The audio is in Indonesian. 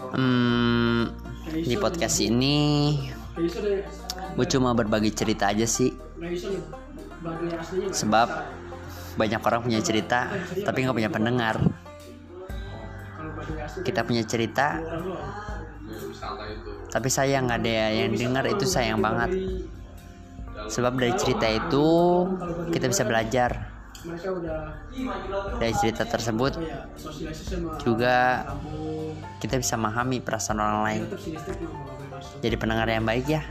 Hmm, di podcast ini gue cuma berbagi cerita aja sih. Sebab banyak orang punya cerita tapi nggak punya pendengar. Kita punya cerita tapi sayang nggak ada yang dengar itu sayang banget. Sebab dari cerita itu kita bisa belajar. Dari cerita tersebut juga kita bisa memahami perasaan orang lain. Jadi pendengar yang baik ya.